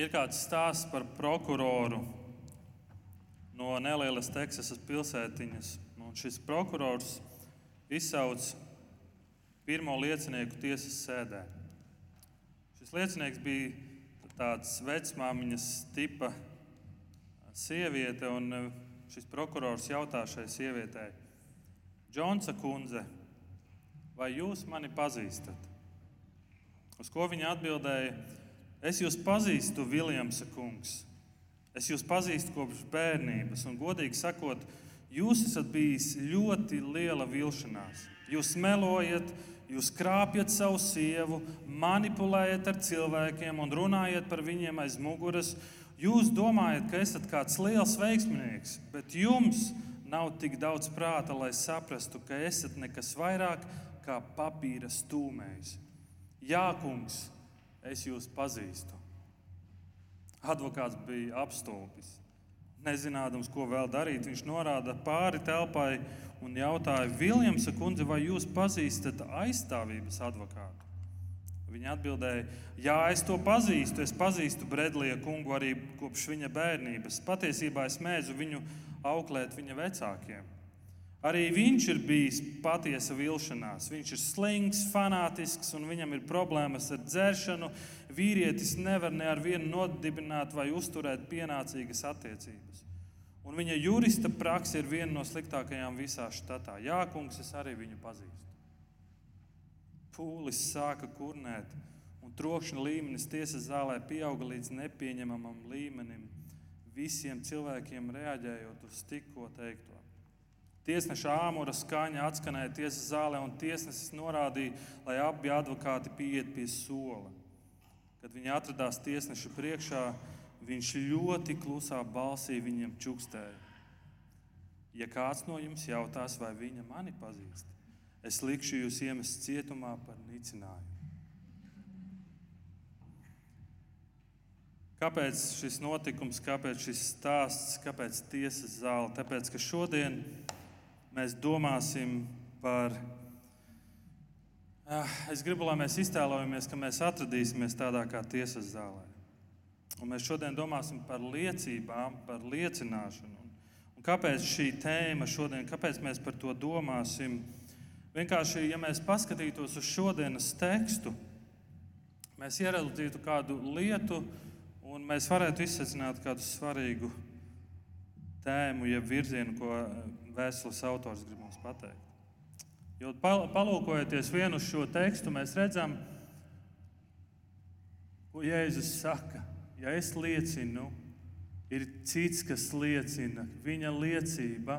Ir kāds stāsts par prokuroru no nelielas Teksasas pilsētiņas. Un šis prokurors izsauc pirmo liecinieku tiesas sēdē. Šis liecinieks bija tāds vecmāmiņas tipa sieviete, un e, šis prokurors jautā šai sievietei, Džonsa kundze, vai jūs mani pazīstat? Uz ko viņa atbildēja, es jūs pazīstu, Viljamsa kungs. Es jūs pazīstu kopš bērnības, un godīgi sakot, jūs esat bijis ļoti liela vilšanās. Jūs melojat, jūs krāpjat savu sievu, manipulējat ar cilvēkiem un runājat par viņiem aiz muguras. Jūs domājat, ka esat kāds liels veiksminieks, bet jums nav tik daudz prāta, lai saprastu, ka esat nekas vairāk kā papīra stūmējs. Jā, kungs, es jūs pazīstu. Advokāts bija apstulbis. Nezinādams, ko vēl darīt, viņš norāda pāri telpai un jautāja, Viljams, kundze, vai jūs pazīstat aizstāvības advokātu? Viņa atbildēja, Jā, es to pazīstu. Es pazīstu Bredlija kungu arī kopš viņa bērnības. Patiesībā es mēdzu viņu auklēt viņa vecākiem. Arī viņš ir bijis patiesa vilšanās. Viņš ir slings, fanātisks un viņam ir problēmas ar dzeršanu. Vīrietis nevar ne ar vienu nodibināt vai uzturēt pienācīgas attiecības. Un viņa jurista praksa ir viena no sliktākajām visā štatā. Jā, kungs, es arī viņu pazīstu. Pūlis sāka kurnēt, un trokšņa līmenis tiesas zālē pieauga līdz nepieņemamam līmenim, visiem cilvēkiem reaģējot uz tikko teikto. Tiesneša āmura skaņa atskanēja tiesas zālē, un tiesnesis norādīja, lai abi advokāti pieiet pie sola. Kad viņi atradās tiesneša priekšā, viņš ļoti klusā balsī viņiem čukstēja. Ja kāds no jums jautās, vai viņa mani pazīst, es likšu jūs iemest cietumā par nicinājumu. Kāpēc šis notikums, kāpēc šis stāsts, kāpēc tiesas zāle? Tāpēc, ka šodien mēs domāsim par. Ah, es gribu, lai mēs iztēlojamies, ka mēs atradīsimies tādā kā tiesas zālē. Un mēs šodien domāsim par liecībām, par liecināšanu. Un kāpēc šī tēma šodien, kāpēc mēs par to domāsim? Vienkārši, ja mēs paskatītos uz šodienas tekstu, mēs ieraudzītu kādu lietu, un mēs varētu izsvecināt kādu svarīgu tēmu, jeb virzienu, ko vēstules autors grib mums pateikt. Jo palūkojoties vienu šo tekstu, mēs redzam, ko Jēzus saka. Ja es liecinu, ir cits, kas liecina. Viņa liecība,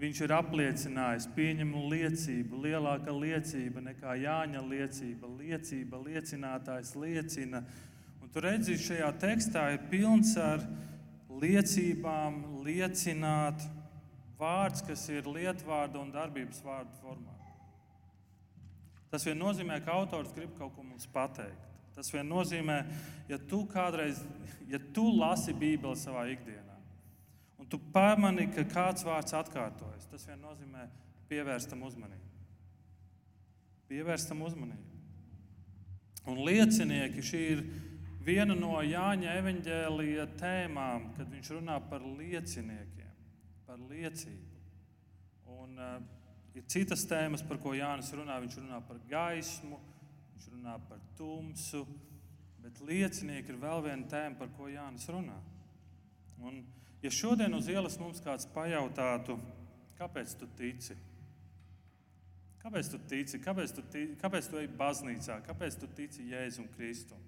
viņš ir apliecinājis, pieņemu liecību, lielāka liecība nekā Jāņa liecība. Liecība, liecinātājs liecina. Un tur redzat, šajā tekstā ir pilns ar liecībām, liecināt, vārds, kas ir lietvārda un darbības vārdu formā. Tas vien nozīmē, ka autors grib kaut ko mums pateikt. Tas vien nozīmē, ja tu kādreiz, ja tu lasi Bībeli savā ikdienā, un tu pamani, ka kāds vārds atkārtojas, tas vien nozīmē pievērstam uzmanību. Pievērstam uzmanību. Un liecinieki šī ir viena no Jāņa evaņģēlīja tēmām, kad viņš runā par lieciniekiem par liecību. Un, uh, ir citas tēmas, par ko Jānis runā. Viņš runā par gaismu, viņš runā par tumsu, bet liecinieki ir vēl viena tēma, par ko Jānis runā. Un, ja šodien uz ielas mums kāds pajautātu, kāpēc tu tici? Kāpēc tu tici? Kāpēc tu, tici? Kāpēc tu ej baznīcā? Kāpēc tu tici Jēzum Kristum?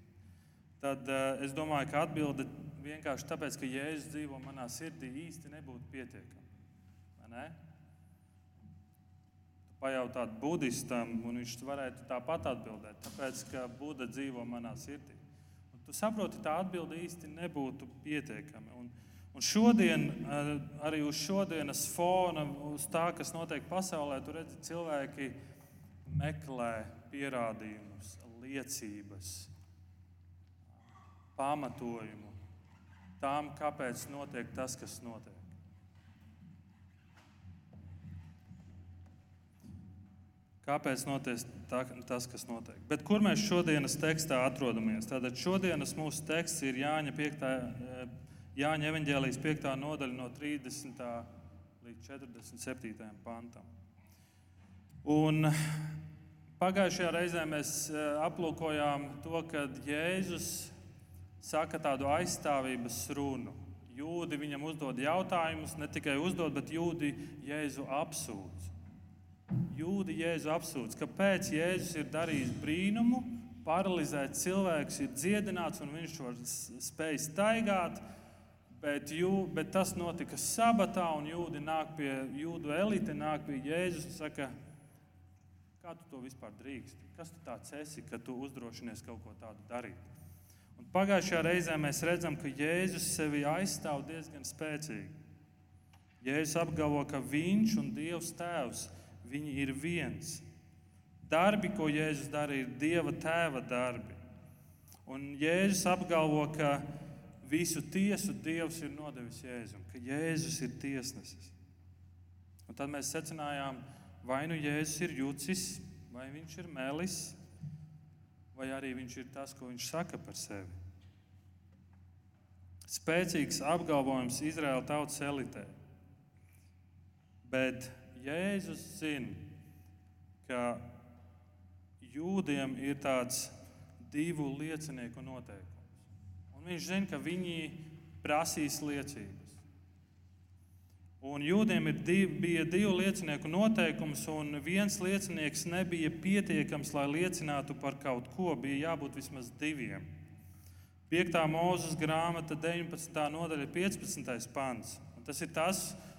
Tad uh, es domāju, ka atbilde vienkārši tāpēc, ka Jēzus dzīvo manā sirdī, īsti nebūtu pietiekami. Ne? Tu pajautātu budistam, un viņš varētu tāpat atbildēt, tāpēc, ka Buda dzīvo manā sirdī. Un tu saproti, tā atbilde īsti nebūtu pietiekama. Un, un šodien, arī uz šodienas fona, uz tā, kas notiek pasaulē, tu redzi, cilvēki meklē pierādījumus, liecības, pamatojumu tām, kāpēc notiek tas, kas notiek. kāpēc notiek tā, tas, kas notiek. Bet kur mēs šodienas tekstā atrodamies? Tātad šodienas mūsu teksts ir Jāņa, 5, Jāņa evanģēlijas 5. nodaļa no 30. līdz 47. pantam. Un pagājušajā reizē mēs aplūkojām to, kad Jēzus saka tādu aizstāvības runu. Jūdi viņam uzdod jautājumus, ne tikai uzdod, bet jūdi Jēzu apsūdz. Jūdi Jēzu apsūdz, kāpēc Jēzus ir darījis brīnumu, paralizēts cilvēks ir dziedināts un viņš var spēj staigāt. Bet, jū, bet tas notika sabatā, un jūdi nāk pie jūdu elite, nāk pie Jēzus un saka, kā tu to vispār drīksti? Kas tu tāds esi, ka tu uzdrošinies kaut ko tādu darīt? Un pagājušajā reizē mēs redzam, ka Jēzus sevi aizstāv diezgan spēcīgi. Jēzus apgalvo, ka viņš un Dievs Tēvs ir viens. Darbi, ko Jēzus dara, ir Dieva tēva darbi. Un Jēzus apgalvo, ka visu tiesu Dievs ir nodevis Jēzum, ka Jēzus ir tiesnesis. Un tad mēs secinājām, vai nu Jēzus ir jucis, vai viņš ir melis, vai arī viņš ir tas, ko viņš saka par sevi. Spēcīgs apgalvojums Izraēla tautas elitē. Bet Jēzus zina, ka jūdiem ir tāds divu liecinieku noteikums. Un viņš zina, ka viņi prasīs liecības. Un jūdiem div, bija divu liecinieku noteikums, un viens liecinieks nebija pietiekams, lai liecinātu par kaut ko. Bija jābūt vismaz diviem. 5. mūzes grāmata, 19. nodaļa, 15. pants. Un tas ir tas, kas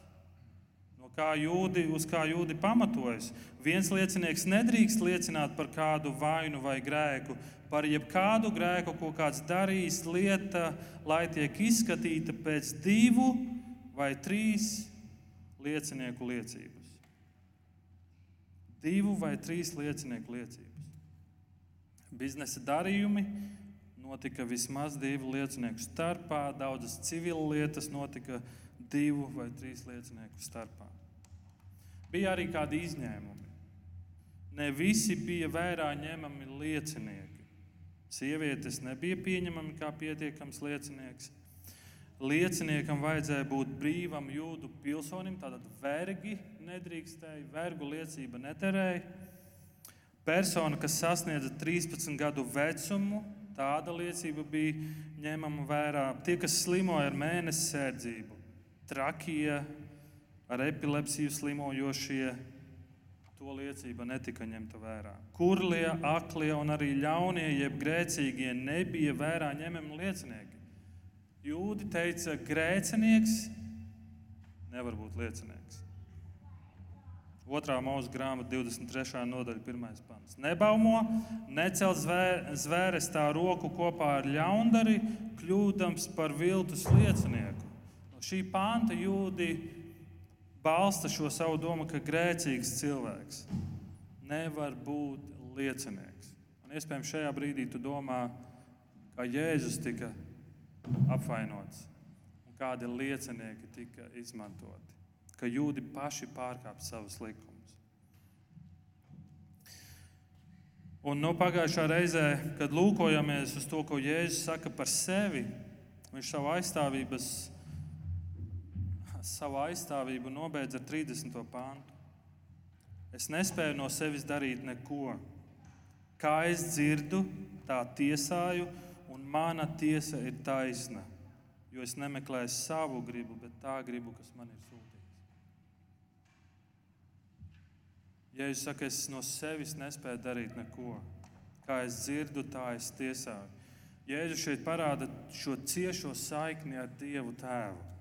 kā jūdi, uz kā jūdi pamatojas. Viens liecinieks nedrīkst liecināt par kādu vainu vai grēku, par jebkādu grēku, ko kāds darījis, lieta, lai tiek izskatīta pēc divu vai trīs liecinieku liecības. Divu vai trīs liecinieku liecības. Biznesa darījumi notika vismaz divu liecinieku starpā, daudzas civilu lietas notika divu vai trīs liecinieku starpā. Bija arī kādi izņēmumi. Ne visi bija vērā ņemami liecinieki. Sievietes nebija pieņemami kā pietiekams liecinieks. Lieciniekam vajadzēja būt brīvam jūdu pilsonim, tātad vergi nedrīkstēja, vergu liecība neterēja. Persona, kas sasniedza 13 gadu vecumu, tāda liecība bija ņemama vērā. Tie, kas slimoja ar mēnesi sērdzību, trakija, ar epilepsiju slimojošie, to liecība netika ņemta vērā. Kurlie, aklie un arī ļaunie, jeb grēcīgie, nebija vērā ņemami liecinieki. Jūdi teica, grēcinieks nevar būt liecinieks. Otrā mūža grāmata, 23. nodaļa, 1. pants. Nebaumo, necel zvēres tā roku kopā ar ļaundari, kļūdams par viltus liecinieku. No šī panta jūdi balsta šo savu domu, ka grēcīgs cilvēks nevar būt liecinieks. Un iespējams, šajā brīdī tu domā, kā Jēzus tika apvainots un kādi liecinieki tika izmantoti, ka jūdi paši pārkāpj savus likumus. Un no pagājušā reizē, kad lūkojamies uz to, ko Jēzus saka par sevi, viņš savu aizstāvības savu aizstāvību nobeidz ar 30. pāntu. Es nespēju no sevis darīt neko. Kā es dzirdu, tā tiesāju, un mana tiesa ir taisna. Jo es nemeklēju savu gribu, bet tā gribu, kas man ir sūtīts. Ja es saku, es no sevis nespēju darīt neko, kā es dzirdu, tā es tiesāju. Jēzus šeit parāda šo ciešo saikni ar Dievu Tēvu.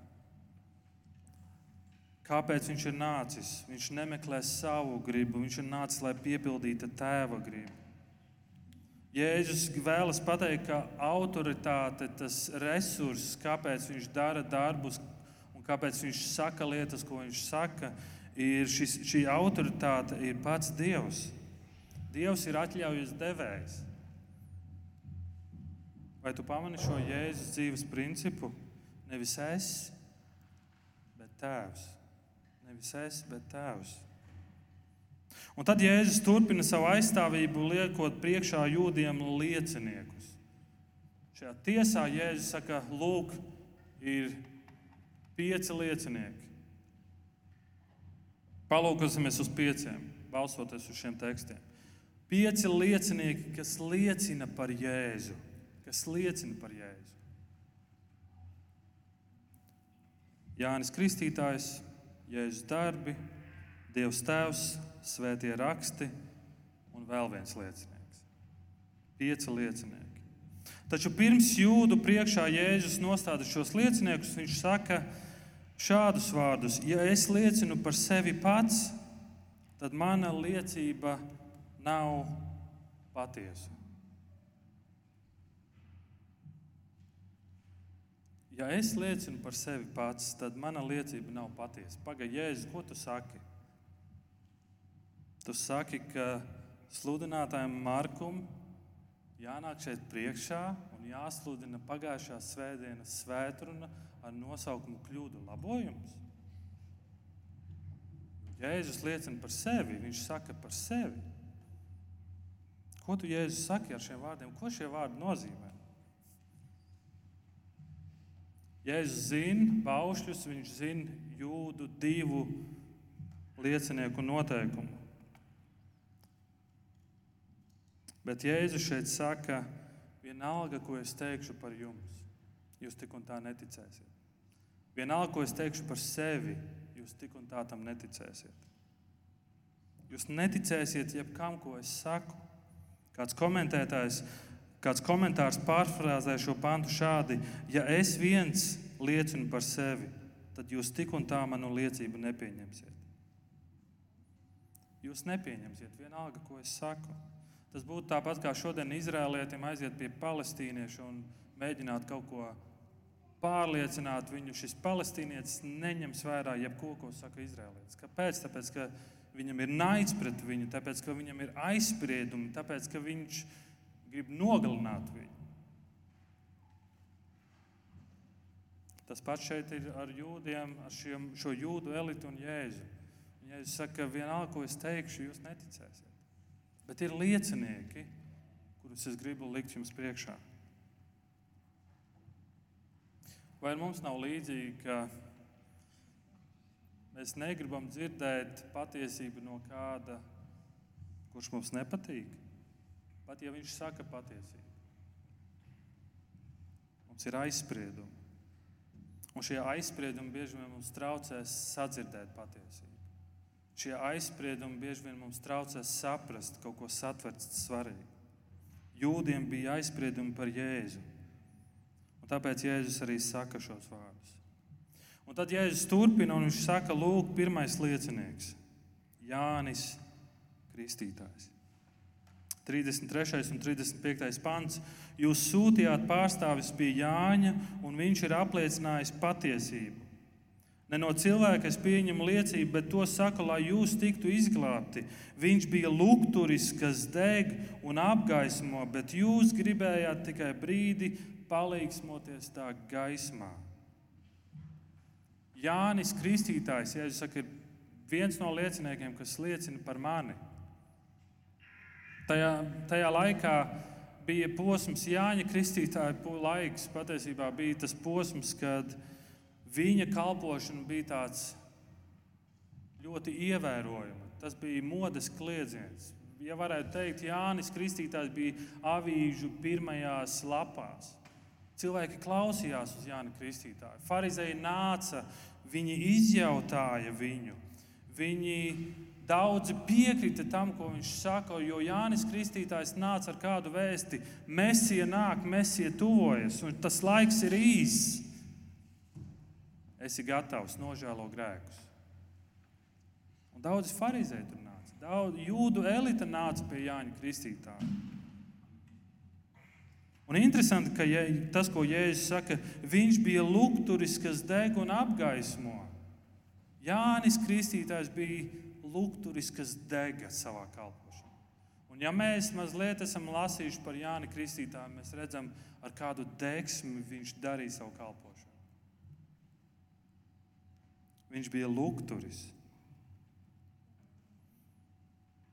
Kāpēc viņš ir nācis? Viņš nemeklē savu gribu, viņš ir nācis, lai piepildītu tēva gribu. Jēzus vēlas pateikt, ka autoritāte, tas resurss, kāpēc viņš dara darbus un kāpēc viņš saka lietas, ko viņš saka, ir šis, šī autoritāte ir pats Dievs. Dievs ir atļaujas devējs. Vai tu pamani šo Jēzus dzīves principu? Nevis es, bet Tēvs. Nevis es, bet Tēvs. Un tad Jēzus turpina savu aizstāvību, liekot priekšā jūdiem lieciniekus. Šajā tiesā Jēzus saka, lūk, ir pieci liecinieki. Palūkosimies uz pieciem, balsoties uz šiem tekstiem. Pieci liecinieki, kas liecina par Jēzu. Kas liecina par Jēzu. Jānis Kristītājs, Jēzus darbi, Dievs Tēvs, Svētie raksti un vēl viens liecinieks. Pieci liecinieki. Taču pirms jūdu priekšā Jēzus nostāda šos lieciniekus, viņš saka šādus vārdus: Ja es liecinu par sevi pats, tad mana liecība nav patiesa. Ja es liecinu par sevi pats, tad mana liecība nav patiesa. Pagaidi, Jēzus, ko tu saki? Tu saki, ka sludinātājiem Markum jānāk šeit priekšā un jāsludina pagājušās svētdienas svētruna ar nosaukumu kļūdu labojums. Jēzus liecina par sevi, viņš saka par sevi. Ko tu Jēzus saki ar šiem vārdiem? Ko šie vārdi nozīmē? Jēzus zina paušļus, viņš zina jūdu divu liecinieku noteikumu. Bet Jēzus šeit saka, vienalga, ko es teikšu par jums, jūs tik un tā neticēsiet. Vienalga, ko es teikšu par sevi, jūs tik un tā tam neticēsiet. Jūs neticēsiet jebkam, ko es saku. Kāds komentētājs, kāds komentārs pārfrāzē šo pantu šādi: Ja es viens liecinu par sevi, tad jūs tik un tā manu liecību nepieņemsiet. Jūs nepieņemsiet vienalga, ko es saku. Tas būtu tāpat kā šodien Izrēlietim aiziet pie palestīnieša un mēģināt kaut ko pārliecināt viņu. Šis palestīnietis neņems vērā jebko, ko saka Izrēlietis. Kāpēc? Tāpēc, ka viņam ir naids pret viņu, tāpēc, ka viņam ir aizspriedumi, tāpēc, ka viņš grib nogalināt viņu. Tas pats šeit ir ar jūdiem, ar šiem, šo jūdu elitu un jēzu. Jēzus saka, ka vienalga, ko es teikšu, jūs neticēsiet. Bet ir liecinieki, kurus es gribu likt jums priekšā. Vai mums nav līdzīgi, ka mēs negribam dzirdēt patiesību no kāda, kurš mums nepatīk? Pat ja viņš saka patiesību. Mums ir aizspriedumi. Un šie aizspriedumi bieži vien mums traucē sadzirdēt patiesību. Šie aizspriedumi bieži vien mums traucē saprast kaut ko satvert svarīgu. Jūdiem bija aizspriedumi par Jēzu. Un tāpēc Jēzus arī saka šos vārdus. Un tad Jēzus turpina un viņš saka, lūk, pirmais liecinieks - Jānis Kristītājs. 33. un 35. pants. Jūs sūtījāt pārstāvis pie Jāņa, un viņš ir apliecinājis patiesību. Ne no cilvēka es pieņemu liecību, bet to saku, lai jūs tiktu izglābti. Viņš bija lukturis, kas deg un apgaismo, bet jūs gribējāt tikai brīdi palīgsmoties tā gaismā. Jānis Kristītājs, ja saka, ir viens no lieciniekiem, kas liecina par mani. Tajā, tajā laikā bija posms, Jāņa Kristītāja laiks. Patiesībā bija tas posms, kad viņa Viņa kalpošana bija tāds ļoti ievērojama. Tas bija modes kliedziens. Ja varētu teikt, Jānis Kristītājs bija avīžu pirmajās lapās. Cilvēki klausījās uz Jānis Kristītāju. Pharizēji nāca, viņi izjautāja viņu. Viņi daudzi piekrita tam, ko viņš saka, jo Jānis Kristītājs nāca ar kādu vēsti: Mēsija nāk, mēsija tuvojas, un tas laiks ir īss esi gatavs nožēlo grēkus. Un daudz farizēju tur nāca. Daudz jūdu elite nāca pie Jāņa Kristītāja. Un interesanti, ka ja, tas, ko Jēzus saka, viņš bija lukturis, kas deg un apgaismo. Jānis Kristītājs bija lukturis, kas dega savā kalpošanā. Un ja mēs mazliet esam lasījuši par Jāni Kristītāju, mēs redzam, ar kādu degsmi viņš darīja savu kalpošanu. Viņš bija lukturis.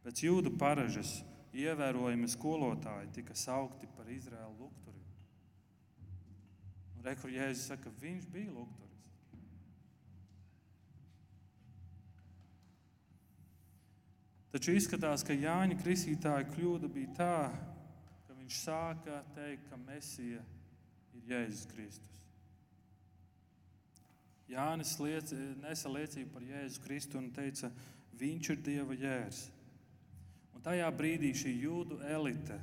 Pēc jūdu paražas ievērojami skolotāji tika saukti par Izraēlu lukturiem. Rekur Jēzus saka, viņš bija lukturis. Taču izskatās, ka Jāņa Kristītāja kļūda bija tā, ka viņš sāka teikt, ka Mesija ir Jēzus Kristus. Jānis liec, nesa liecību par Jēzu Kristu un teica, viņš ir Dieva jērs. Un tajā brīdī šī jūdu elite,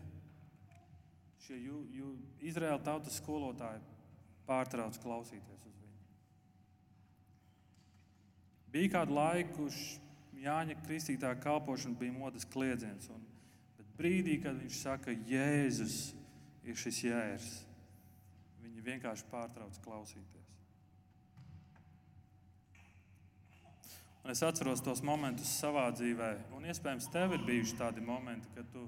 šie jū, jū, Izraēla tautas skolotāji pārtrauc klausīties uz viņu. Bija kāda laika, kurš Jāņa Kristītā kalpošana bija modes kliedziens. Un, bet brīdī, kad viņš saka, Jēzus ir šis jērs, viņi vienkārši pārtrauc klausīties. Un es atceros tos momentus savā dzīvē, un iespējams, tev ir bijuši tādi momenti, kad tu,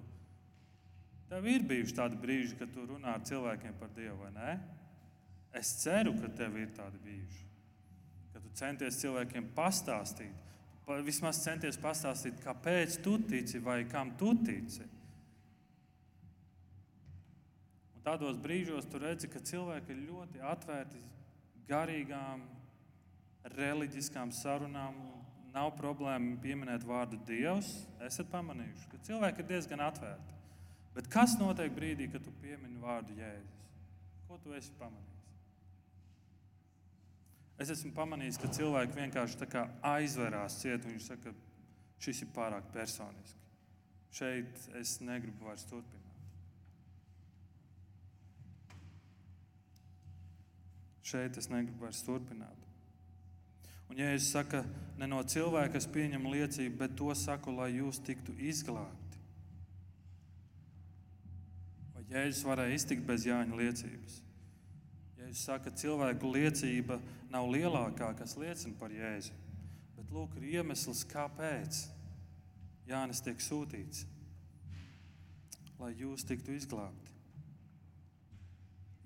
tev ir bijuši tādi brīži, kad tu runā ar cilvēkiem par Dievu, vai ne? Es ceru, ka tev ir tādi bijuši. Kad tu centies cilvēkiem pastāstīt, vismaz centies pastāstīt, kāpēc tu tici vai kam tu tici. Un tādos brīžos tu redzi, ka cilvēki ir ļoti atvērti garīgām, reliģiskām sarunām nav problēma pieminēt vārdu Dievs. Esat pamanījuši, ka cilvēki ir diezgan atvērti. Bet kas notiek brīdī, kad tu piemini vārdu Jēzus? Ko tu esi pamanījis? Es esmu pamanījis, ka cilvēki vienkārši aizverās ciet, viņi saka, šis ir pārāk personiski. Šeit es negribu vairs turpināt. Šeit es negribu vairs turpināt. Un Jēzus saka, ne no cilvēka es pieņemu liecību, bet to saku, lai jūs tiktu izglābti. Vai Jēzus varēja iztikt bez Jāņa liecības? Jēzus saka, ka cilvēku liecība nav lielākā, kas liecina par Jēzu. Bet lūk, ir iemesls, kāpēc Jānis tiek sūtīts, lai jūs tiktu izglābti.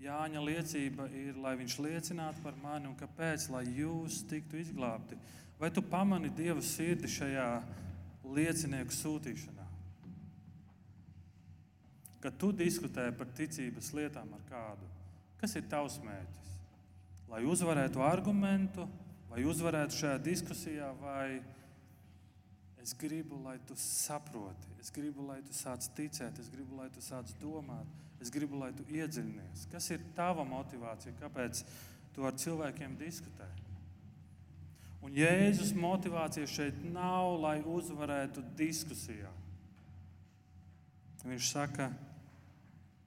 Jāņa liecība ir, lai viņš liecinātu par mani un kāpēc, lai jūs tiktu izglābti. Vai tu pamani Dieva sirdi šajā liecinieku sūtīšanā? Kad tu diskutē par ticības lietām ar kādu, kas ir tavs mērķis? Lai uzvarētu argumentu, vai uzvarētu šajā diskusijā, vai es gribu, lai tu saproti, es gribu, lai tu sāc ticēt, es gribu, lai tu sāc domāt Es gribu, lai tu iedziļinies. Kas ir tava motivācija? Kāpēc tu ar cilvēkiem diskutē? Un Jēzus motivācija šeit nav, lai uzvarētu diskusijā. Viņš saka,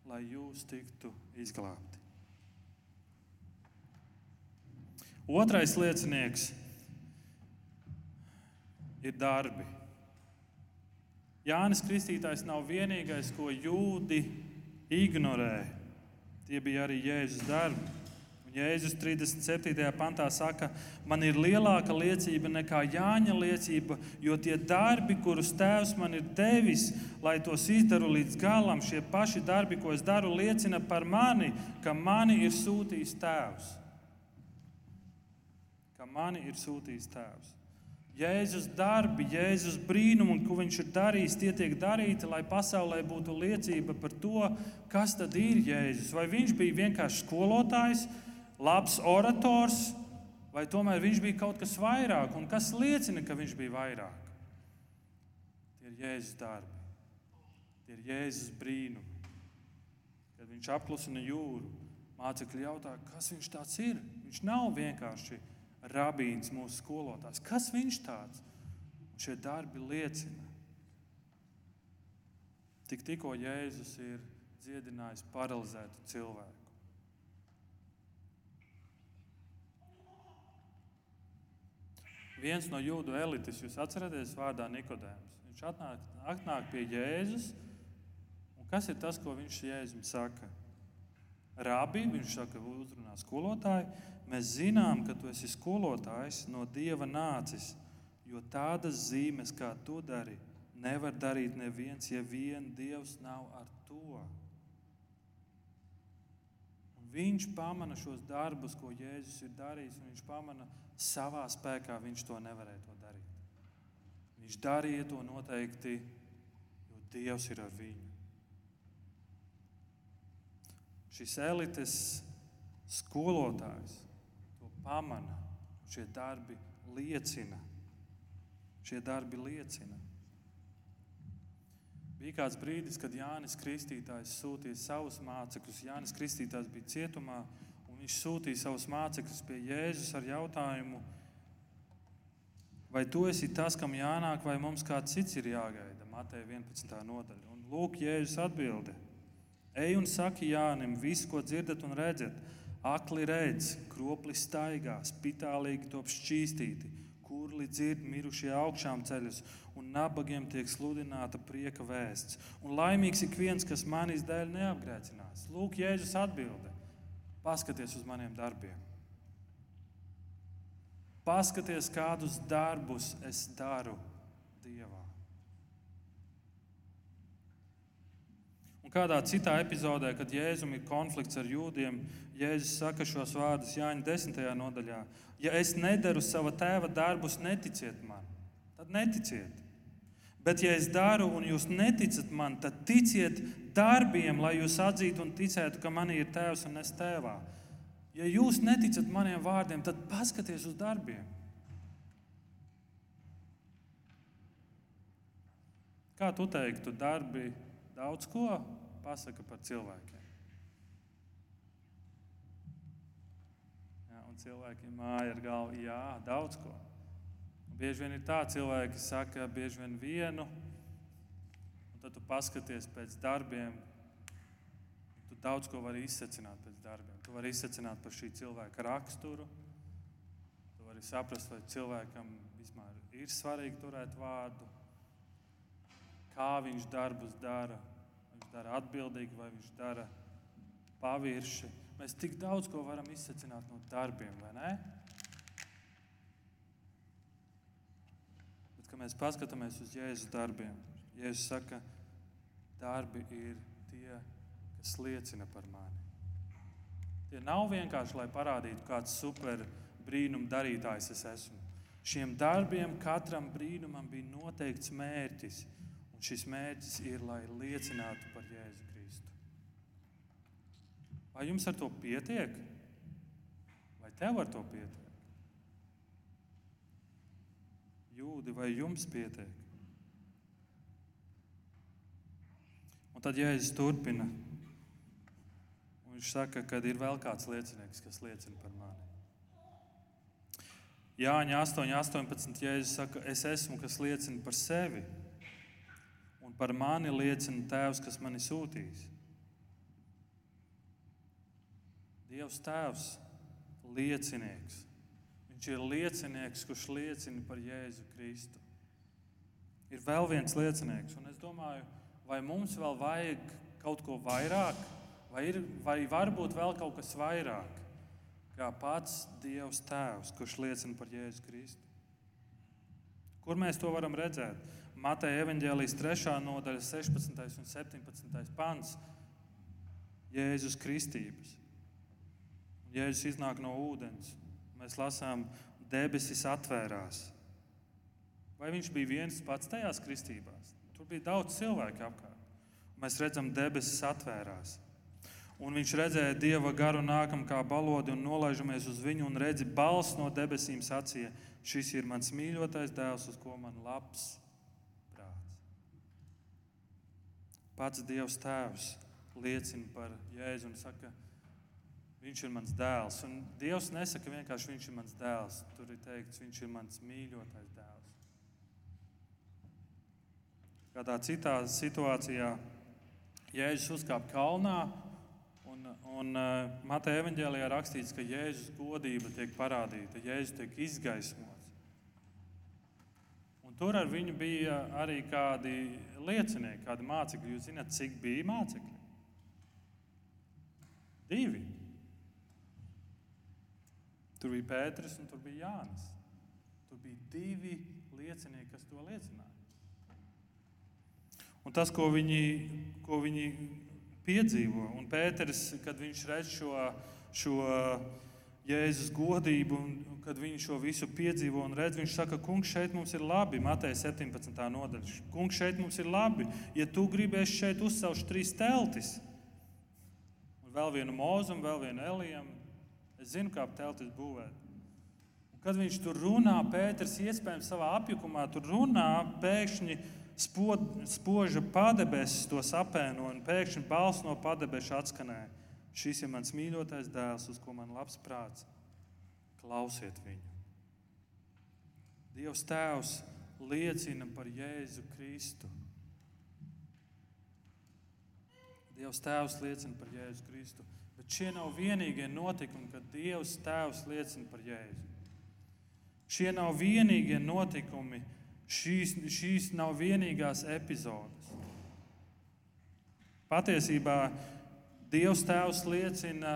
lai jūs tiktu izglābti. Otrais liecinieks ir darbi. Jānis Kristītājs nav vienīgais, ko jūdi ignorē. Tie bija arī Jēzus darbi. Un Jēzus 37. pantā saka, man ir lielāka liecība nekā Jāņa liecība, jo tie darbi, kurus Tēvs man ir devis, lai tos izdaru līdz galam, šie paši darbi, ko es daru, liecina par mani, ka mani ir sūtījis Tēvs. Ka mani ir sūtījis Tēvs. Jēzus darbi, Jēzus brīnumi, ko viņš ir darījis, tie tiek darīti, lai pasaulē būtu liecība par to, kas tad ir Jēzus. Vai viņš bija vienkārši skolotājs, labs orators, vai tomēr viņš bija kaut kas vairāk, un kas liecina, ka viņš bija vairāk? Tie ir Jēzus darbi, tie ir Jēzus brīnumi. Kad viņš apklusina jūru, mācekļi jautā, kas viņš tāds ir. Viņš nav vienkārši rabīns, mūsu skolotājs. Kas viņš tāds? Šie darbi liecina. Tik tikko Jēzus ir dziedinājis paralizētu cilvēku. Viens no jūdu elites, jūs atceraties, vārdā Nikodēms. Viņš atnāk, atnāk pie Jēzus. Kas ir tas, ko viņš Jēzum saka? Rabi, viņš saka, uzrunā skolotāju, Mēs zinām, ka tu esi skolotājs no Dieva nācis, jo tādas zīmes, kā tu dari, nevar darīt neviens, ja vien Dievs nav ar to. Un viņš pamana šos darbus, ko Jēzus ir darījis, un viņš pamana savā spēkā, viņš to nevarēja to darīt. Viņš darīja to noteikti Dievs ir ar viņu. Šis elites skolotājs pamana. Šie darbi liecina. Šie darbi liecina. Bija kāds brīdis, kad Jānis Kristītājs sūtīja savus mācekļus. Jānis Kristītājs bija cietumā, un viņš sūtīja savus mācekļus pie Jēzus ar jautājumu, vai tu esi tas, kam jānāk, vai mums kāds cits ir jāgaida? Mateja 11. nodaļa. Un lūk, Jēzus atbildē. Ej un saki Jānim visu, ko dzirdat un redzat. Akli redz, kropli staigā, spitālīgi top šķīstīti, kurli dzird mirušie augšām ceļus, un nabagiem tiek sludināta prieka vēsts. Un laimīgs ik viens, kas manis dēļ neapgrēcinās. Lūk, Jēzus atbildē. Paskaties uz maniem darbiem. Paskaties, kādus darbus es daru Dievā. Un kādā citā epizodē, kad Jēzum ir konflikts ar jūdiem, Jēzus saka šos vārdus Jāņa 10. nodaļā: Ja es nedaru sava tēva darbus, neticiet man, tad neticiet. Bet, ja es daru, un jūs neticat man, tad ticiet darbiem, lai jūs atzītu un ticētu, ka man ir tēvs un es tēvā. Ja jūs neticat maniem vārdiem, tad paskatieties uz darbiem. Kā tu teiktu, darbi daudz ko pasaka par cilvēkiem? Jā, un cilvēkiem māja ar galvu, jā, daudz ko. Un bieži vien ir tā, cilvēki saka bieži vien vienu, un tad tu paskaties pēc darbiem, tu daudz ko vari izsacināt pēc darbiem. Tu vari izsacināt par šī cilvēka raksturu. Tu vari saprast, vai cilvēkam vispār ir svarīgi turēt vārdu, kā viņš darbus dara. Dara atbildīgi, vai viņš dara pavirši. Mēs tik daudz ko varam izsacināt no darbiem, vai ne? Bet, kad mēs paskatāmies uz Jēzus darbiem, Jēzus saka, darbi ir tie, kas liecina par mani. Tie nav vienkārši, lai parādītu, kāds super brīnum darītājs es esmu. Šiem darbiem katram brīnumam bija noteikts mērķis. Un šis mērķis ir, lai liecinātu par. Vai jums ar to pietiek? Vai tev ar to pietiek? Jūdi, vai jums pietiek? Un tad Jēzus turpina. Viņš saka, ka ir vēl kāds liecinieks, kas liecina par mani. Jāņa 8, 18. Jēzus saka, es esmu, kas liecina par sevi, un par mani liecina Tēvs, kas mani sūtīs. Dievs Tēvs, liecinieks. Viņš ir liecinieks, kurš liecina par Jēzu Kristu. Ir vēl viens liecinieks, un es domāju, vai mums vēl vajag kaut ko vairāk? Vai, ir, vai var būt vēl kaut kas vairāk, kā pats Dievs Tēvs, kurš liecina par Jēzu Kristu? Kur mēs to varam redzēt? Mateja evanģēlijas 3. nodaļa, 16. un 17. pants. Jēzus Kristības. Jēzus iznāk no ūdens. Mēs lasām, debesis atvērās. Vai viņš bija viens pats tajās kristībās? Tur bija daudz cilvēku apkārt. Mēs redzam, debesis atvērās. Un viņš redzēja dieva garu nākam kā balodi un nolaižamies uz viņu, un redzi, balss no debesīm sacīja: Šis ir mans mīļotais dēls, uz ko man labs prāts. Pats Dievs Tēvs liecina par Jēzu un saka, Viņš ir mans dēls. Un Dievs nesaka vienkārši, Viņš ir mans dēls. Tur ir teikts, Viņš ir mans mīļotais dēls. Kādā citā situācijā Jēzus uzkāpa kalnā Un uh, Mateja evanģēlijā rakstīts, ka Jēzus godība tiek parādīta, Jēzus tiek izgaismots. Un tur ar viņu bija arī kādi liecinieki, kādi mācekļi. Jūs zināt, cik bija mācekļi? Divi. Tur bija Pēters un tur bija Jānis. Tur bija divi liecinieki, kas to liecināja. Un tas, ko viņi, ko viņi piedzīvo. Un Pēters, kad viņš redz šo, šo Jēzus godību, un kad viņš šo visu piedzīvo un redz, viņš saka, kungs, šeit mums ir labi. Mateja 17. nodaļa. Kungs, šeit mums ir labi. Ja tu gribēsi šeit uzcelšu trīs teltis, un vēl vienu mūzu, un vēl vienu elijam, es zinu, kā teltis būvēt. Un kad viņš tur runā, Pēters iespējams savā apjukumā tur runā, pēkšņi spod, spoža padebesis to apēno, un pēkšņi balss no padebeša atskanēja. Šis ir mans mīļotais dēls, uz ko man labs prāts. Klausiet viņu. Dievs Tēvs liecina par Jēzu Kristu. Dievs Tēvs liecina par Jēzu Kristu. Bet šie nav vienīgie notikumi, kad Dievs Tēvs liecina par Jēzu. Šie nav vienīgie notikumi, šīs, šīs nav vienīgās epizodes. Patiesībā Dievs Tēvs liecina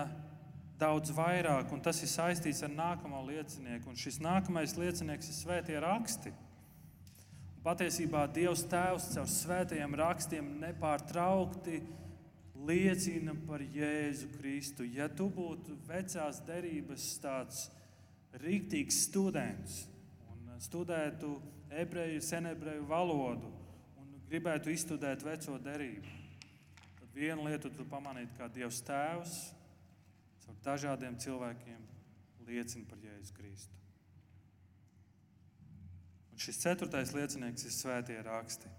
daudz vairāk, un tas ir saistīts ar nākamo liecinieku. Un šis nākamais liecinieks ir svētie raksti. Un patiesībā Dievs Tēvs caur svētajiem rakstiem nepārtraukti liecina par Jēzu Kristu. Ja tu būtu vecās derības tāds rīktīgs students un studētu ebreju, senebreju valodu un gribētu izstudēt veco derību, vienu lietu tu pamanītu, kā Dievs Tēvs caur dažādiem cilvēkiem liecina par Jēzu Kristu. Un šis ceturtais liecinieks ir svētie raksti.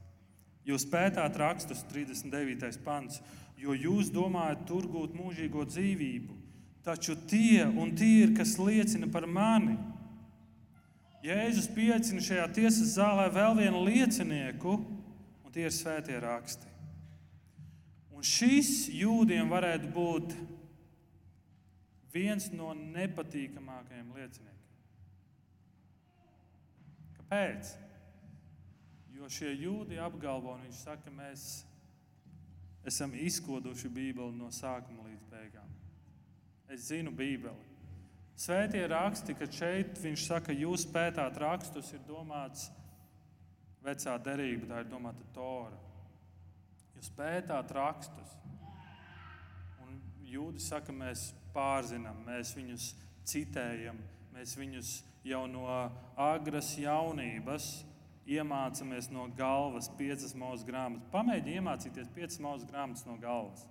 Jūs pētāt rakstus, 39. pants, jo jūs domājat tur gūt mūžīgo dzīvību, taču tie un tie ir, kas liecina par mani. Jēzus pieaicina šajā tiesas zālē vēl vienu liecinieku, un tie ir svētie raksti. Un šis jūdiem varētu būt viens no nepatīkamākajiem lieciniekiem. Kāpēc? Jo šie jūdi apgalvo, un viņš saka, mēs esam izkoduši Bībeli no sākuma līdz beigām. Es zinu Bībeli. Svētie raksti, ka šeit viņš saka, jūs pētāt rakstus, ir domāts vecā derība, tā ir domāta Tora. Jūs pētāt rakstus. Un jūdzi saka, mēs pārzinām, mēs viņus citējam, mēs viņus jau no agras jaunības iemācāmies no galvas piecas mūža grāmatas. Pamēģiniet iemācīties piecas mūža grāmatas no galvas.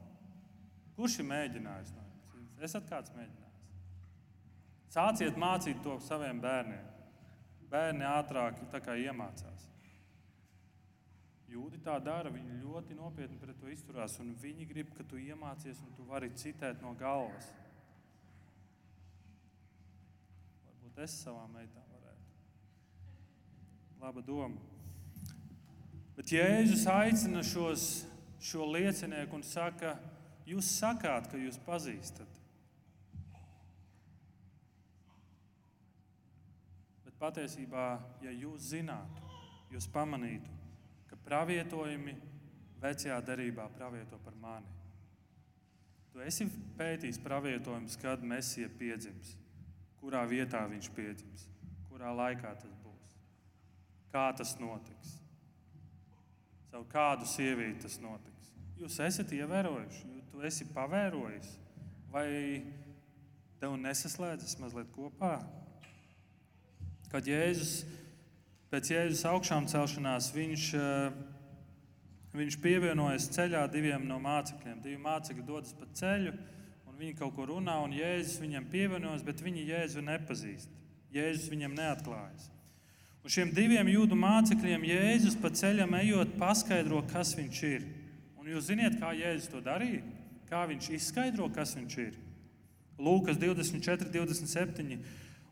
Kurš ir mēģinājis no jums? Esat kāds mēģinājis? Sāciet mācīt to saviem bērniem. Bērni ātrāk iemācās. Jūdi tā dara, viņi ļoti nopietni pret to izturās, un viņi grib, ka tu iemācies un tu vari citēt no galvas. Varbūt es savām meitām. Laba doma. Bet Jēzus aicina šos, šo liecinieku un saka, jūs sakāt, ka jūs pazīstat. Bet patiesībā, ja jūs zinātu, jūs pamanītu, ka pravietojumi vecajā derībā pravieto par mani. Tu esi pētījis pravietojumus, kad Mēsija piedzims, kurā vietā viņš piedzims, kurā laikā tas būs, kā tas notiks, caur kādu sievieti tas notiks. Jūs esat ievērojuši, tu esi pavērojis, vai tev nesaslēdzas mazliet kopā? Kad Jēzus Pēc Jēzus augšām celšanās viņš, eh, viņš pievienojas ceļā diviem no mācekļiem. Divi mācekļi dodas pa ceļu, un viņi kaut ko runā, un Jēzus viņam pievienojas, bet viņi Jēzu nepazīst. Jēzus viņam neatklājas. Un šiem diviem jūdu mācekļiem Jēzus pa ceļam ejot, paskaidro, kas viņš ir. Un jūs zināt, kā Jēzus to darīja? Kā viņš izskaidro, kas viņš ir? Lūkas 24, 27.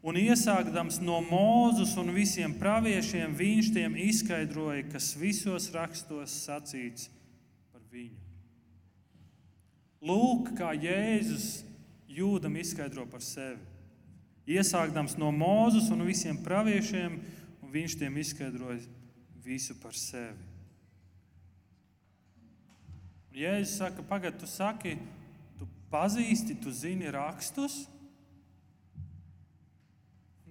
Un iesākdams no Mūzus un visiem praviešiem, viņš tiem izskaidroja, kas visos rakstos sacīts par viņu. Lūk, kā Jēzus jūdam izskaidro par sevi. Iesākdams no Mūzus un visiem praviešiem, un viņš tiem izskaidroja visu par sevi. Jēzus saka, pagaidi, tu saki, tu pazīsti, tu zini rakstus.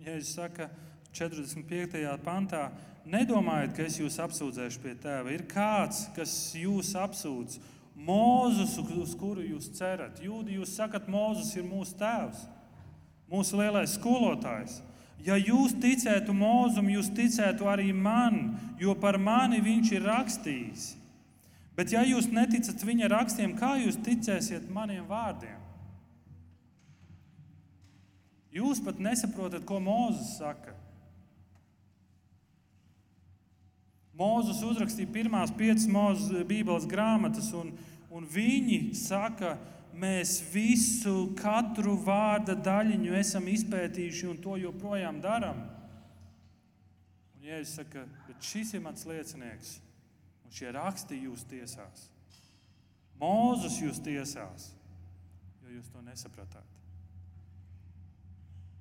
Jēzus saka, 45. pantā, nedomājiet, ka es jūs apsūdzēšu pie tēva. Ir kāds, kas jūs apsūdz, Mūzus, uz kuru jūs cerat. Jūdi, jūs sakat, Mūzus ir mūsu tēvs. mūsu lielais skolotājs. Ja jūs ticētu mūzum, jūs ticētu arī man, jo par mani viņš ir rakstījis. Bet, ja jūs neticat viņa rakstiem, kā jūs ticēsiet maniem vārdiem? Jūs pat nesaprotat, ko Mozus saka. Mozus uzrakstīja pirmās piecas mūža Bībeles grāmatas, un, un viņi saka, mēs visu, katru vārda daļiņu esam izpētījuši un to joprojām darām. Un Jēzus saka, bet šis ir mans liecinieks, un šie raksti jūs tiesās. Mūzus jūs tiesās, jo jūs to nesapratāt.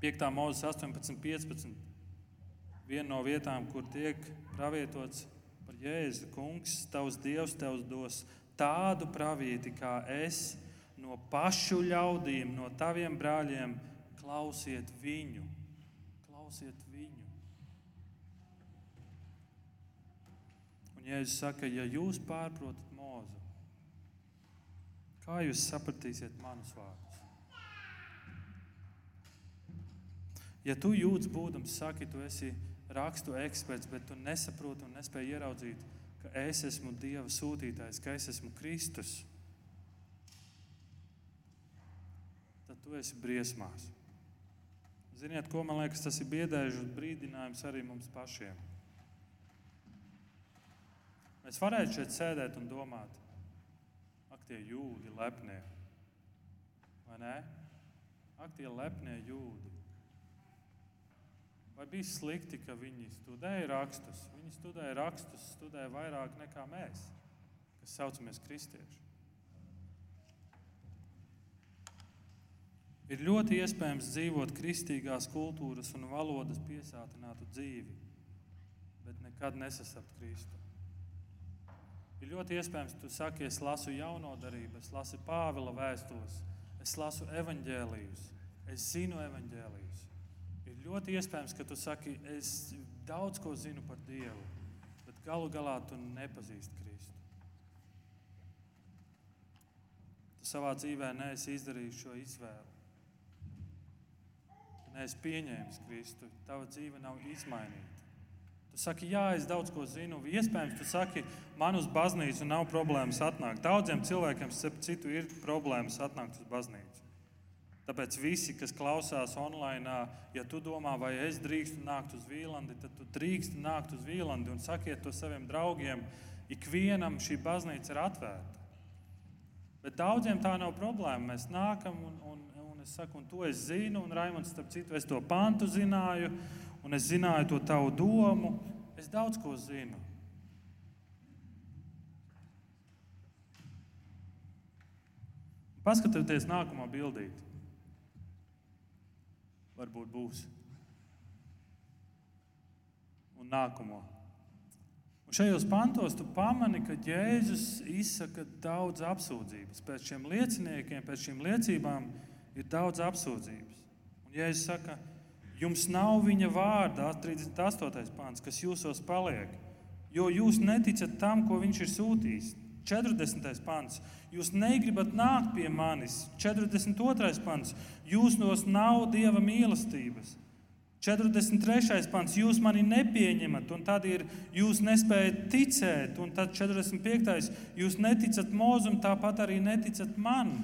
5. mūzes 18, 15 viena no vietām, kur tiek pravietots par Jēzu. Kungs, tavs Dievs, tevs dos tādu pravieti kā es no pašu ļaudīm, no taviem brāļiem. Klausiet viņu, klausiet viņu. Un Jēzus saka, ja jūs pārprotat mūzu, kā jūs sapratīsiet manus vārdus? Ja tu jūtas būdams, saki, tu esi rakstu eksperts, bet tu nesaproti un nespēji ieraudzīt, ka es esmu Dieva sūtītājs, ka es esmu Kristus, tad tu esi briesmās. Ziniet, ko man liekas, tas ir biedēžu brīdinājums arī mums pašiem. Mēs varētu šeit sēdēt un domāt, ak, tie jūdi lepnie. Vai ne? Ak, tie lepnie jūdi. Vai bija slikti, ka viņi studēja rakstus? Viņi studēja rakstus, studēja vairāk nekā mēs, kas saucamies kristieši. Ir ļoti iespējams dzīvot kristīgās kultūras un valodas piesātinātu dzīvi, bet nekad nesastapt Kristu. Ir ļoti iespējams, ka tu saki, es lasu jauno darību, es lasu Pāvila vēstules, es lasu evaņģēlijus, es zinu evaņģēlijus. Ir ļoti iespējams, ka tu saki, es daudz ko zinu par Dievu, bet galu galā tu nepazīsti Kristu. Tu savā dzīvē neesi izdarījis šo izvēli. Neesi pieņēmis Kristu, tava dzīve nav izmainīta. Tu saki, jā, es daudz ko zinu. Iespējams, tu saki, man uz baznīcu nav problēmas atnākt. Daudziem cilvēkiem, starp citu, ir problēmas atnākt uz baznīcu. Tāpēc visi, kas klausās online, ja tu domā, vai es drīkstu nākt uz Vīlandi, tad tu drīksti nākt uz Vīlandi un sakiet to saviem draugiem. Ikvienam šī baznīca ir atvērta. Bet daudziem tā nav problēma. Mēs nākam un, un es saku, un to es zinu, un Raimons, starp citu, es to pantu zināju, un es zināju to tavu domu. Es daudz ko zinu. Paskatieties nākamo bildīti varbūt būs. Un nākamo. Un šajos pantos tu pamani, ka Jēzus izsaka daudz apsūdzības. Pēc šiem lieciniekiem, pēc šīm liecībām ir daudz apsūdzības. Un Jēzus saka, jums nav viņa vārdā, 38. pāns, kas jūsos paliek, jo jūs neticat tam, ko viņš ir sūtījis. 40. pants. Jūs negribat nākt pie manis. 42. pants. Jūs nos nav dieva mīlestības. 43. pants. Jūs mani nepieņemat, un tad ir jūs nespējat ticēt. Un tad 45. jūs neticat mūzum, tāpat arī neticat man.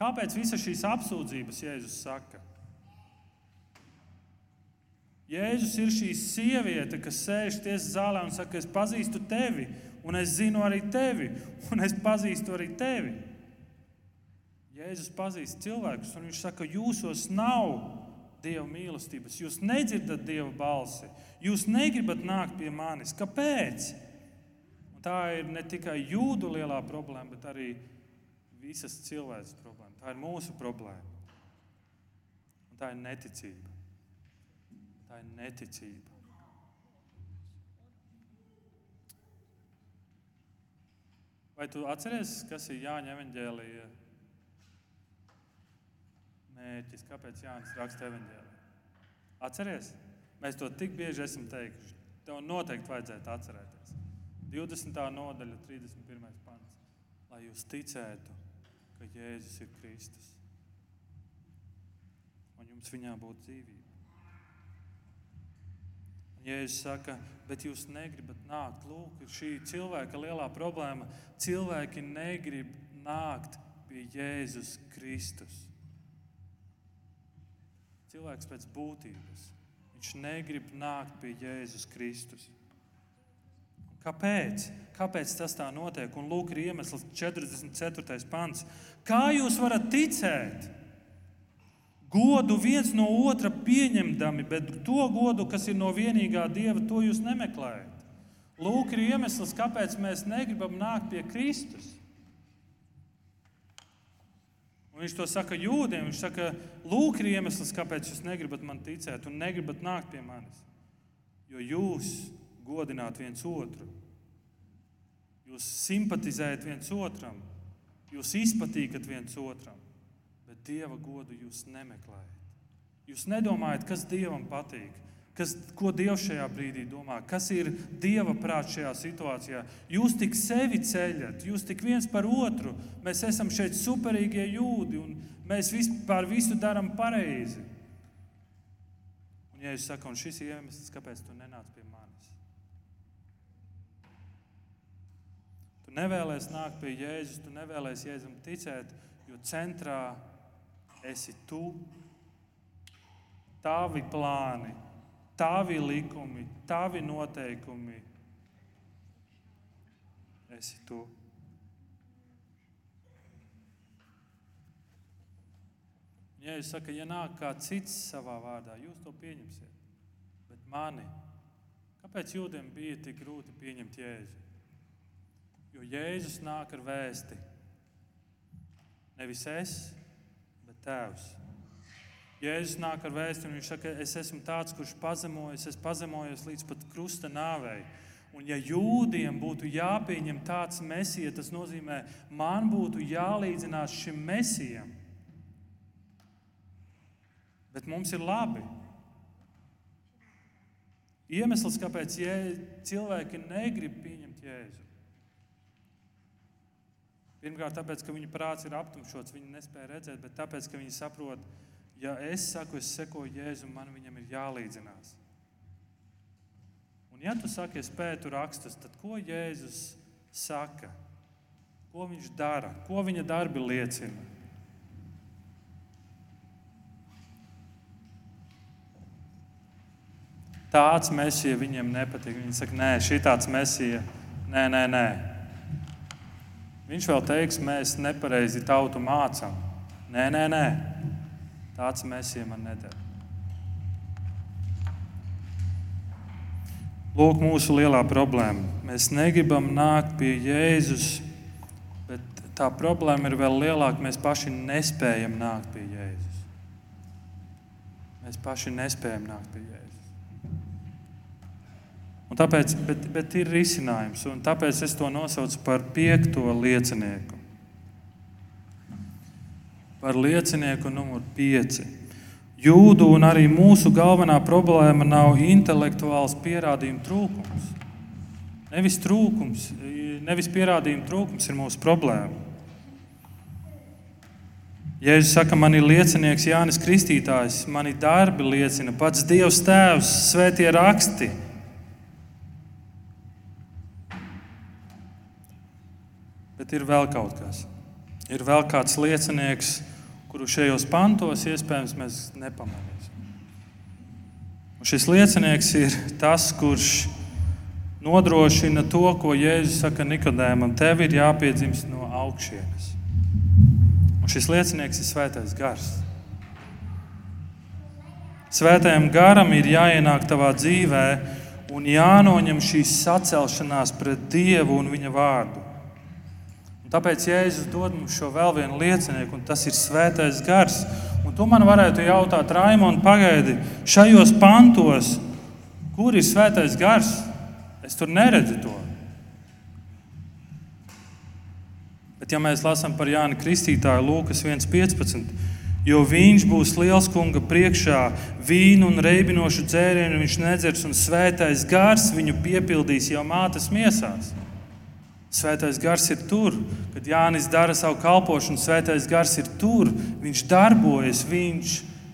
Kāpēc visas šīs apsūdzības Jēzus saka? Jēzus ir šī sieviete, kas sēž tiesas zālē un saka, es pazīstu tevi, un es zinu arī tevi, un es pazīstu arī tevi. Jēzus pazīst cilvēkus, un viņš saka, jūsos nav Dieva mīlestības, jūs nedzirdat Dieva balsi, jūs negribat nākt pie manis. Kāpēc? Un tā ir ne tikai jūdu lielā problēma, bet arī visas cilvēces problēma. Tā ir mūsu problēma. Un tā ir neticība. Tā ir neticība. Vai tu atceries, kas ir Jāņa evanģēlīja mērķis? Kāpēc Jānis raksta evanģēlīju? Atceries? Mēs to tik bieži esam teikuši. Tev noteikti vajadzētu atcerēties. 20. nodaļa, 31. pants. Lai jūs ticētu, ka Jēzus ir Kristus. un jums viņā būtu dzīvība. Un Jēzus saka, bet jūs negribat nākt. Lūk, šī cilvēka lielā problēma. Cilvēki negrib nākt pie Jēzus Kristus. Cilvēks pēc būtības. Viņš negrib nākt pie Jēzus Kristus. Kāpēc? Kāpēc tas tā notiek? Un lūk, ir iemesls 44. pants. Kā jūs varat ticēt? Godu viens no otra pieņemdami, bet to godu, kas ir no vienīgā dieva, to jūs nemeklējat. Lūk, ir iemesls, kāpēc mēs negribam nākt pie Kristus. Un viņš to saka jūdiem. Viņš saka, lūk, ir iemesls, kāpēc jūs negribat man ticēt un negribat nākt pie manis. Jo jūs godināt viens otru, jūs simpatizējat viens otram, jūs izpatīkat viens otram, bet dieva godu jūs nemeklējat. Jūs nedomājat, kas dievam patīk. Kas, ko Dievs šajā brīdī domā? Kas ir Dieva prāts šajā situācijā? Jūs tik sevi ceļat, jūs tik viens par otru. Mēs esam šeit superīgie jūdi un mēs vispār visu darām pareizi. Un, ja es saku, un šis ir iemesls, kāpēc tu nenāc pie manis. Tu nevēlies nākt pie Jēzus, tu nevēlies Jēzum ticēt, jo centrā esi tu, tavi plāni tavi likumi, tavi noteikumi. Esi tu. Ja es saku, ja nāk kāds cits savā vārdā, jūs to pieņemsiet. Bet mani, kāpēc jūdiem bija tik grūti pieņemt Jēzu? Jo Jēzus nāk ar vēsti. Nevis es, bet Tēvs. Jēzus nāk ar vēstuli, un viņš saka, es esmu tāds, kurš pazemojas, es pazemojos līdz pat krusta nāvei. Un, ja jūdiem būtu jāpieņem tāds mesija, tas nozīmē, man būtu jālīdzinās šim mesijam. Bet mums ir labi. Iemesls, kāpēc jē, cilvēki negrib pieņemt Jēzu. Pirmkārt, tāpēc, ka viņu prāts ir aptumšots, viņi nespēja redzēt, bet tāpēc, ka viņi saprot, ja es saku, es sekoju Jēzum, man viņam ir jālīdzinās. Un ja tu saki, es pētu rakstus, tad ko Jēzus saka? Ko viņš dara? Ko viņa darbi liecina? Tāds mesija viņiem nepatīk. Viņi saka, nē, šī tāds mesija, nē, nē, nē. Viņš vēl teiks, mēs nepareizi tautu mācām. Nē, nē, nē. Tāds mēsija man nedara. Lūk, mūsu lielā problēma. Mēs negribam nākt pie Jēzus, bet tā problēma ir vēl lielāka. Mēs paši nespējam nākt pie Jēzus. Mēs paši nespējam nākt pie Jēzus. Un tāpēc, bet, bet ir risinājums, un tāpēc es to nosaucu par piekto liecinieku par liecinieku numur 5. Jūdu un arī mūsu galvenā problēma nav intelektuāls pierādījumu trūkums. Nevis trūkums, nevis pierādījumu trūkums ir mūsu problēma. Jēzus saka, man ir liecinieks Jānis Kristītājs, mani darbi liecina pats Dievs Tēvs, svētie raksti. Bet ir vēl kaut kas. Ir vēl kāds liecinieks, kuru šajos pantos iespējams mēs nepamanīsim. Un šis liecinieks ir tas, kurš nodrošina to, ko Jēzus saka Nikodēmam. Tev ir jāpiedzimst no augšienes. Un šis liecinieks ir Svētais Gars. Svētajam garam ir jāienāk tavā dzīvē un jānoņem šīs sacelšanās pret Dievu un Viņa vārdu. Tāpēc Jēzus dod mums šo vēl vienu liecinieku, un tas ir Svētais Gars. Un tu man varētu jautāt, Raimond, pagaidi, šajos pantos, kur ir Svētais Gars? Es tur neredzu to. Bet, ja mēs lasām par Jānu Kristītāju, Lūkas 1,15, jo viņš būs liels kunga priekšā, vīnu un reibinošu dzērienu viņš nedzers, un svētais gars viņu piepildīs jau mātes miesās. Svētais gars ir tur, kad Jānis dara savu kalpošanu. Svētais gars ir tur, viņš darbojas, viņš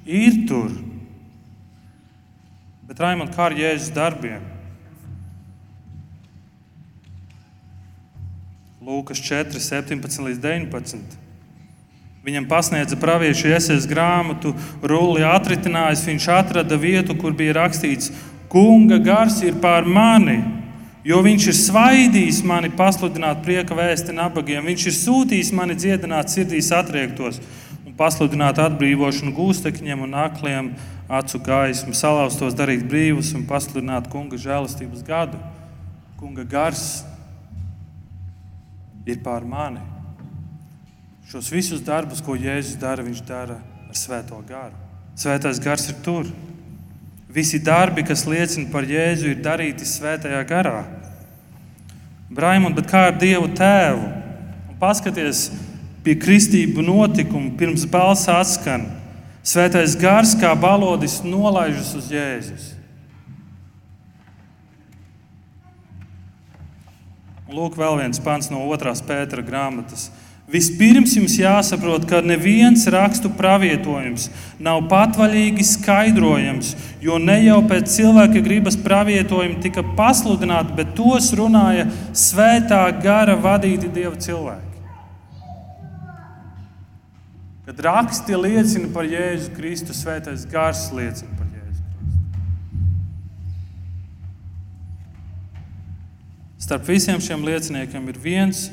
ir tur. Bet Raimond, kā ar Jēzus darbiem? Lūkas 4, 17 līdz 19. Viņam pasniedza praviešu iesaistīts grāmatu, rulli atritinājis. Viņš atrada vietu, kur bija rakstīts, Kunga gars ir pār mani, jo viņš ir svaidījis mani pasludināt prieka vēsti nabagiem. Viņš ir sūtījis mani dziedināt sirdīs atriektos un pasludināt atbrīvošanu gūstekņiem un akliem acu gaismu, salauztos darīt brīvus un pasludināt kunga žēlastības gadu. Kunga gars ir pār mani. Šos visus darbus, ko Jēzus dara, viņš dara ar Svēto garu. Svētais gars ir tur. Visi darbi, kas liecina par Jēzu, ir darīti Svētajā garā. Braimund, bet kā ar Dievu Tēvu? Un paskaties pie kristību notikumu, pirms balss atskan. Svētais gars kā balodis nolaižas uz Jēzus. Lūk, vēl viens pants no otras Pētera grāmatas. Vispirms jums jāsaprot, ka neviens rakstu pravietojums nav patvaļīgi skaidrojams, jo ne jau pēc cilvēka gribas pravietojumi tika pasludināti, bet tos runāja svētā gara vadīti dieva cilvēki. Kad raksti liecina par Jēzu Kristu, svētais gars liecina par Jēzu Kristu. Starp visiem šiem lieciniekiem ir viens,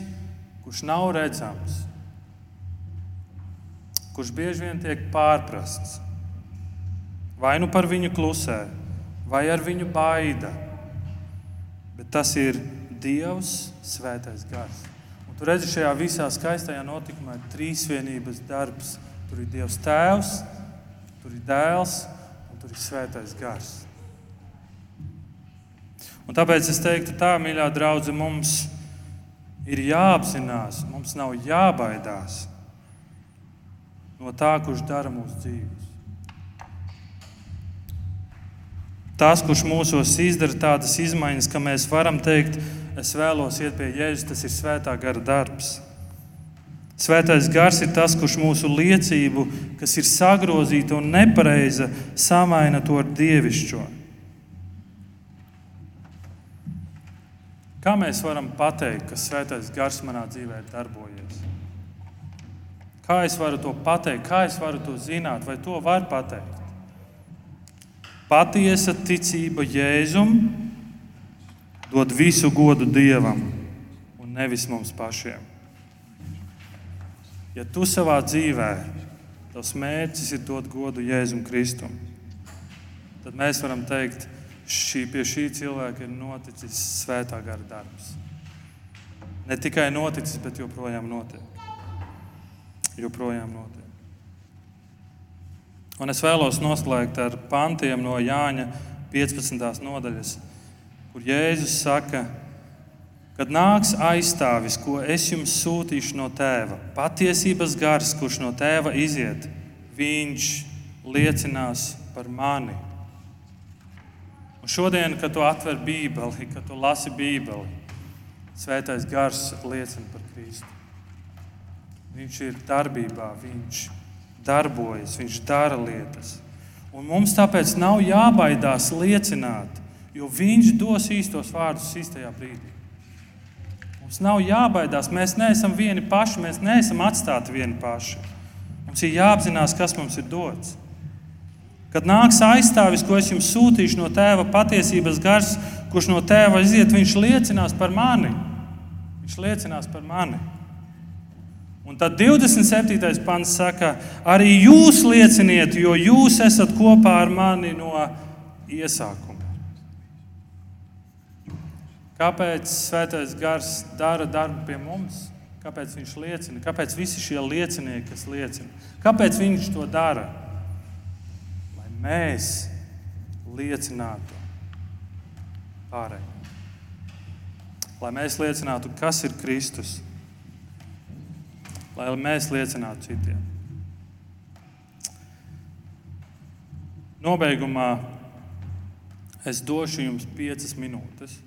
kurš nav redzams, kurš bieži vien tiek pārprasts. Vai nu par viņu klusē, vai ar viņu baida. Bet tas ir Dievs, Svētais Gars. Un tu redzi, šajā visā skaistajā notikumā ir trīsvienības darbs. Tur ir Dievs Tēvs, tur ir Dēls un tur ir Svētais Gars. Un tāpēc es teiktu, tā, mīļā draudzene, mums ir jāapzinās, mums nav jābaidās no tā, kurš dara mūsu dzīves. Tas, kurš mūsos izdara tādas izmaiņas, ka mēs varam teikt, es vēlos iet pie Jēzus, tas ir svētā gara darbs. Svētais gars ir tas, kurš mūsu liecību, kas ir sagrozīta un nepareiza, samaina to ar dievišķo. Kā mēs varam pateikt, ka svētais gars manā dzīvē ir darbojies? Kā es varu to pateikt, kā es varu to zināt, vai to var pateikt? Patiesa ticība Jēzum dod visu godu Dievam un nevis mums pašiem. Ja tu savā dzīvē, tavs mērķis ir dot godu Jēzum Kristum, tad mēs varam teikt, šī, pie šī cilvēka ir noticis svētā gara darbs. Ne tikai noticis, bet joprojām notiek. Joprojām notiek. Un es vēlos noslēgt ar pantiem no Jāņa 15. nodaļas, kur Jēzus saka, kad nāks aizstāvis, ko es jums sūtīšu no tēva, patiesības gars, kurš no tēva iziet, viņš liecinās par mani. Un šodien, kad tu atver Bībeli, kad tu lasi Bībeli, Svētais Gars liecina par Kristu. Viņš ir darbībā, viņš darbojas, viņš dara lietas. Un mums tāpēc nav jābaidās liecināt, jo viņš dos īstos vārdus īstajā brīdī. Mums nav jābaidās, mēs neesam vieni paši, mēs neesam atstāti vieni paši. Mums ir jāapzinās, kas mums ir dots. Kad nāks aizstāvis, ko es jums sūtīšu no tēva patiesības gars, kurš no tēva iziet, viņš liecinās par mani. Viņš liecinās par mani. Un tad 27. pants saka, arī jūs lieciniet, jo jūs esat kopā ar mani no iesākuma. Kāpēc Svētais Gars dara darbu pie mums? Kāpēc viņš liecina? Kāpēc visi šie liecinieki, kas liecina? Kāpēc viņš to dara? Mēs liecinātu pārējiem. Lai mēs liecinātu, kas ir Kristus, lai mēs liecinātu citiem. Nobeigumā es došu jums piecas minūtes.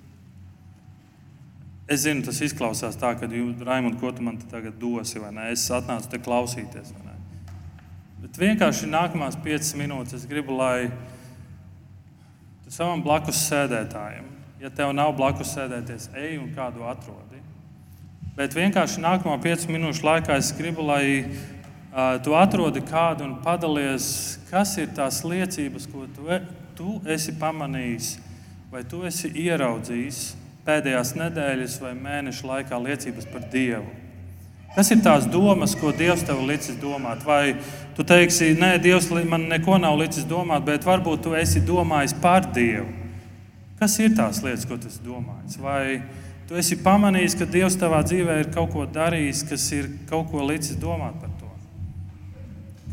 Es zinu, tas izklausās tā, ka jūs, Raimond, ko tu man tagad dosi, vai ne? Es atnācu te klausīties. Bet vienkārši nākamās piecas minūtes es gribu, lai tu savam blakus sēdētājam, ja tev nav blakus sēdēties, ej un kādu atrodi. Bet vienkārši nākamo piecu minūšu laikā es gribu, lai uh, tu atrodi kādu un padalies, kas ir tās liecības, ko tu, e, tu esi pamanījis vai tu esi ieraudzījis pēdējās nedēļas vai mēneša laikā liecības par Dievu. Kas ir tās domas, ko Dievs tev licis domāt? Vai tu teiksi, nē, Dievs man neko nav licis domāt, bet varbūt tu esi domājis par Dievu? Kas ir tās lietas, ko tu esi domājis? Vai tu esi pamanījis, ka Dievs tavā dzīvē ir kaut ko darījis, kas ir kaut ko licis domāt par to?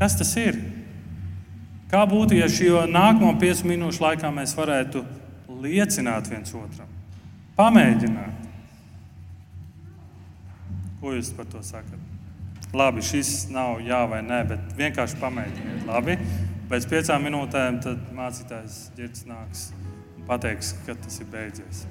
Kas tas ir? Kā būtu, ja šo nākamo piecu minūšu laikā mēs varētu liecināt viens otram, pamēģināt? Ko jūs par to sakat? Labi, šis nav jā vai nē, bet vienkārši pamēģiniet. Labi, pēc piecām minūtēm mācītājs ģērbs nāks un pateiks, ka tas ir beidzies.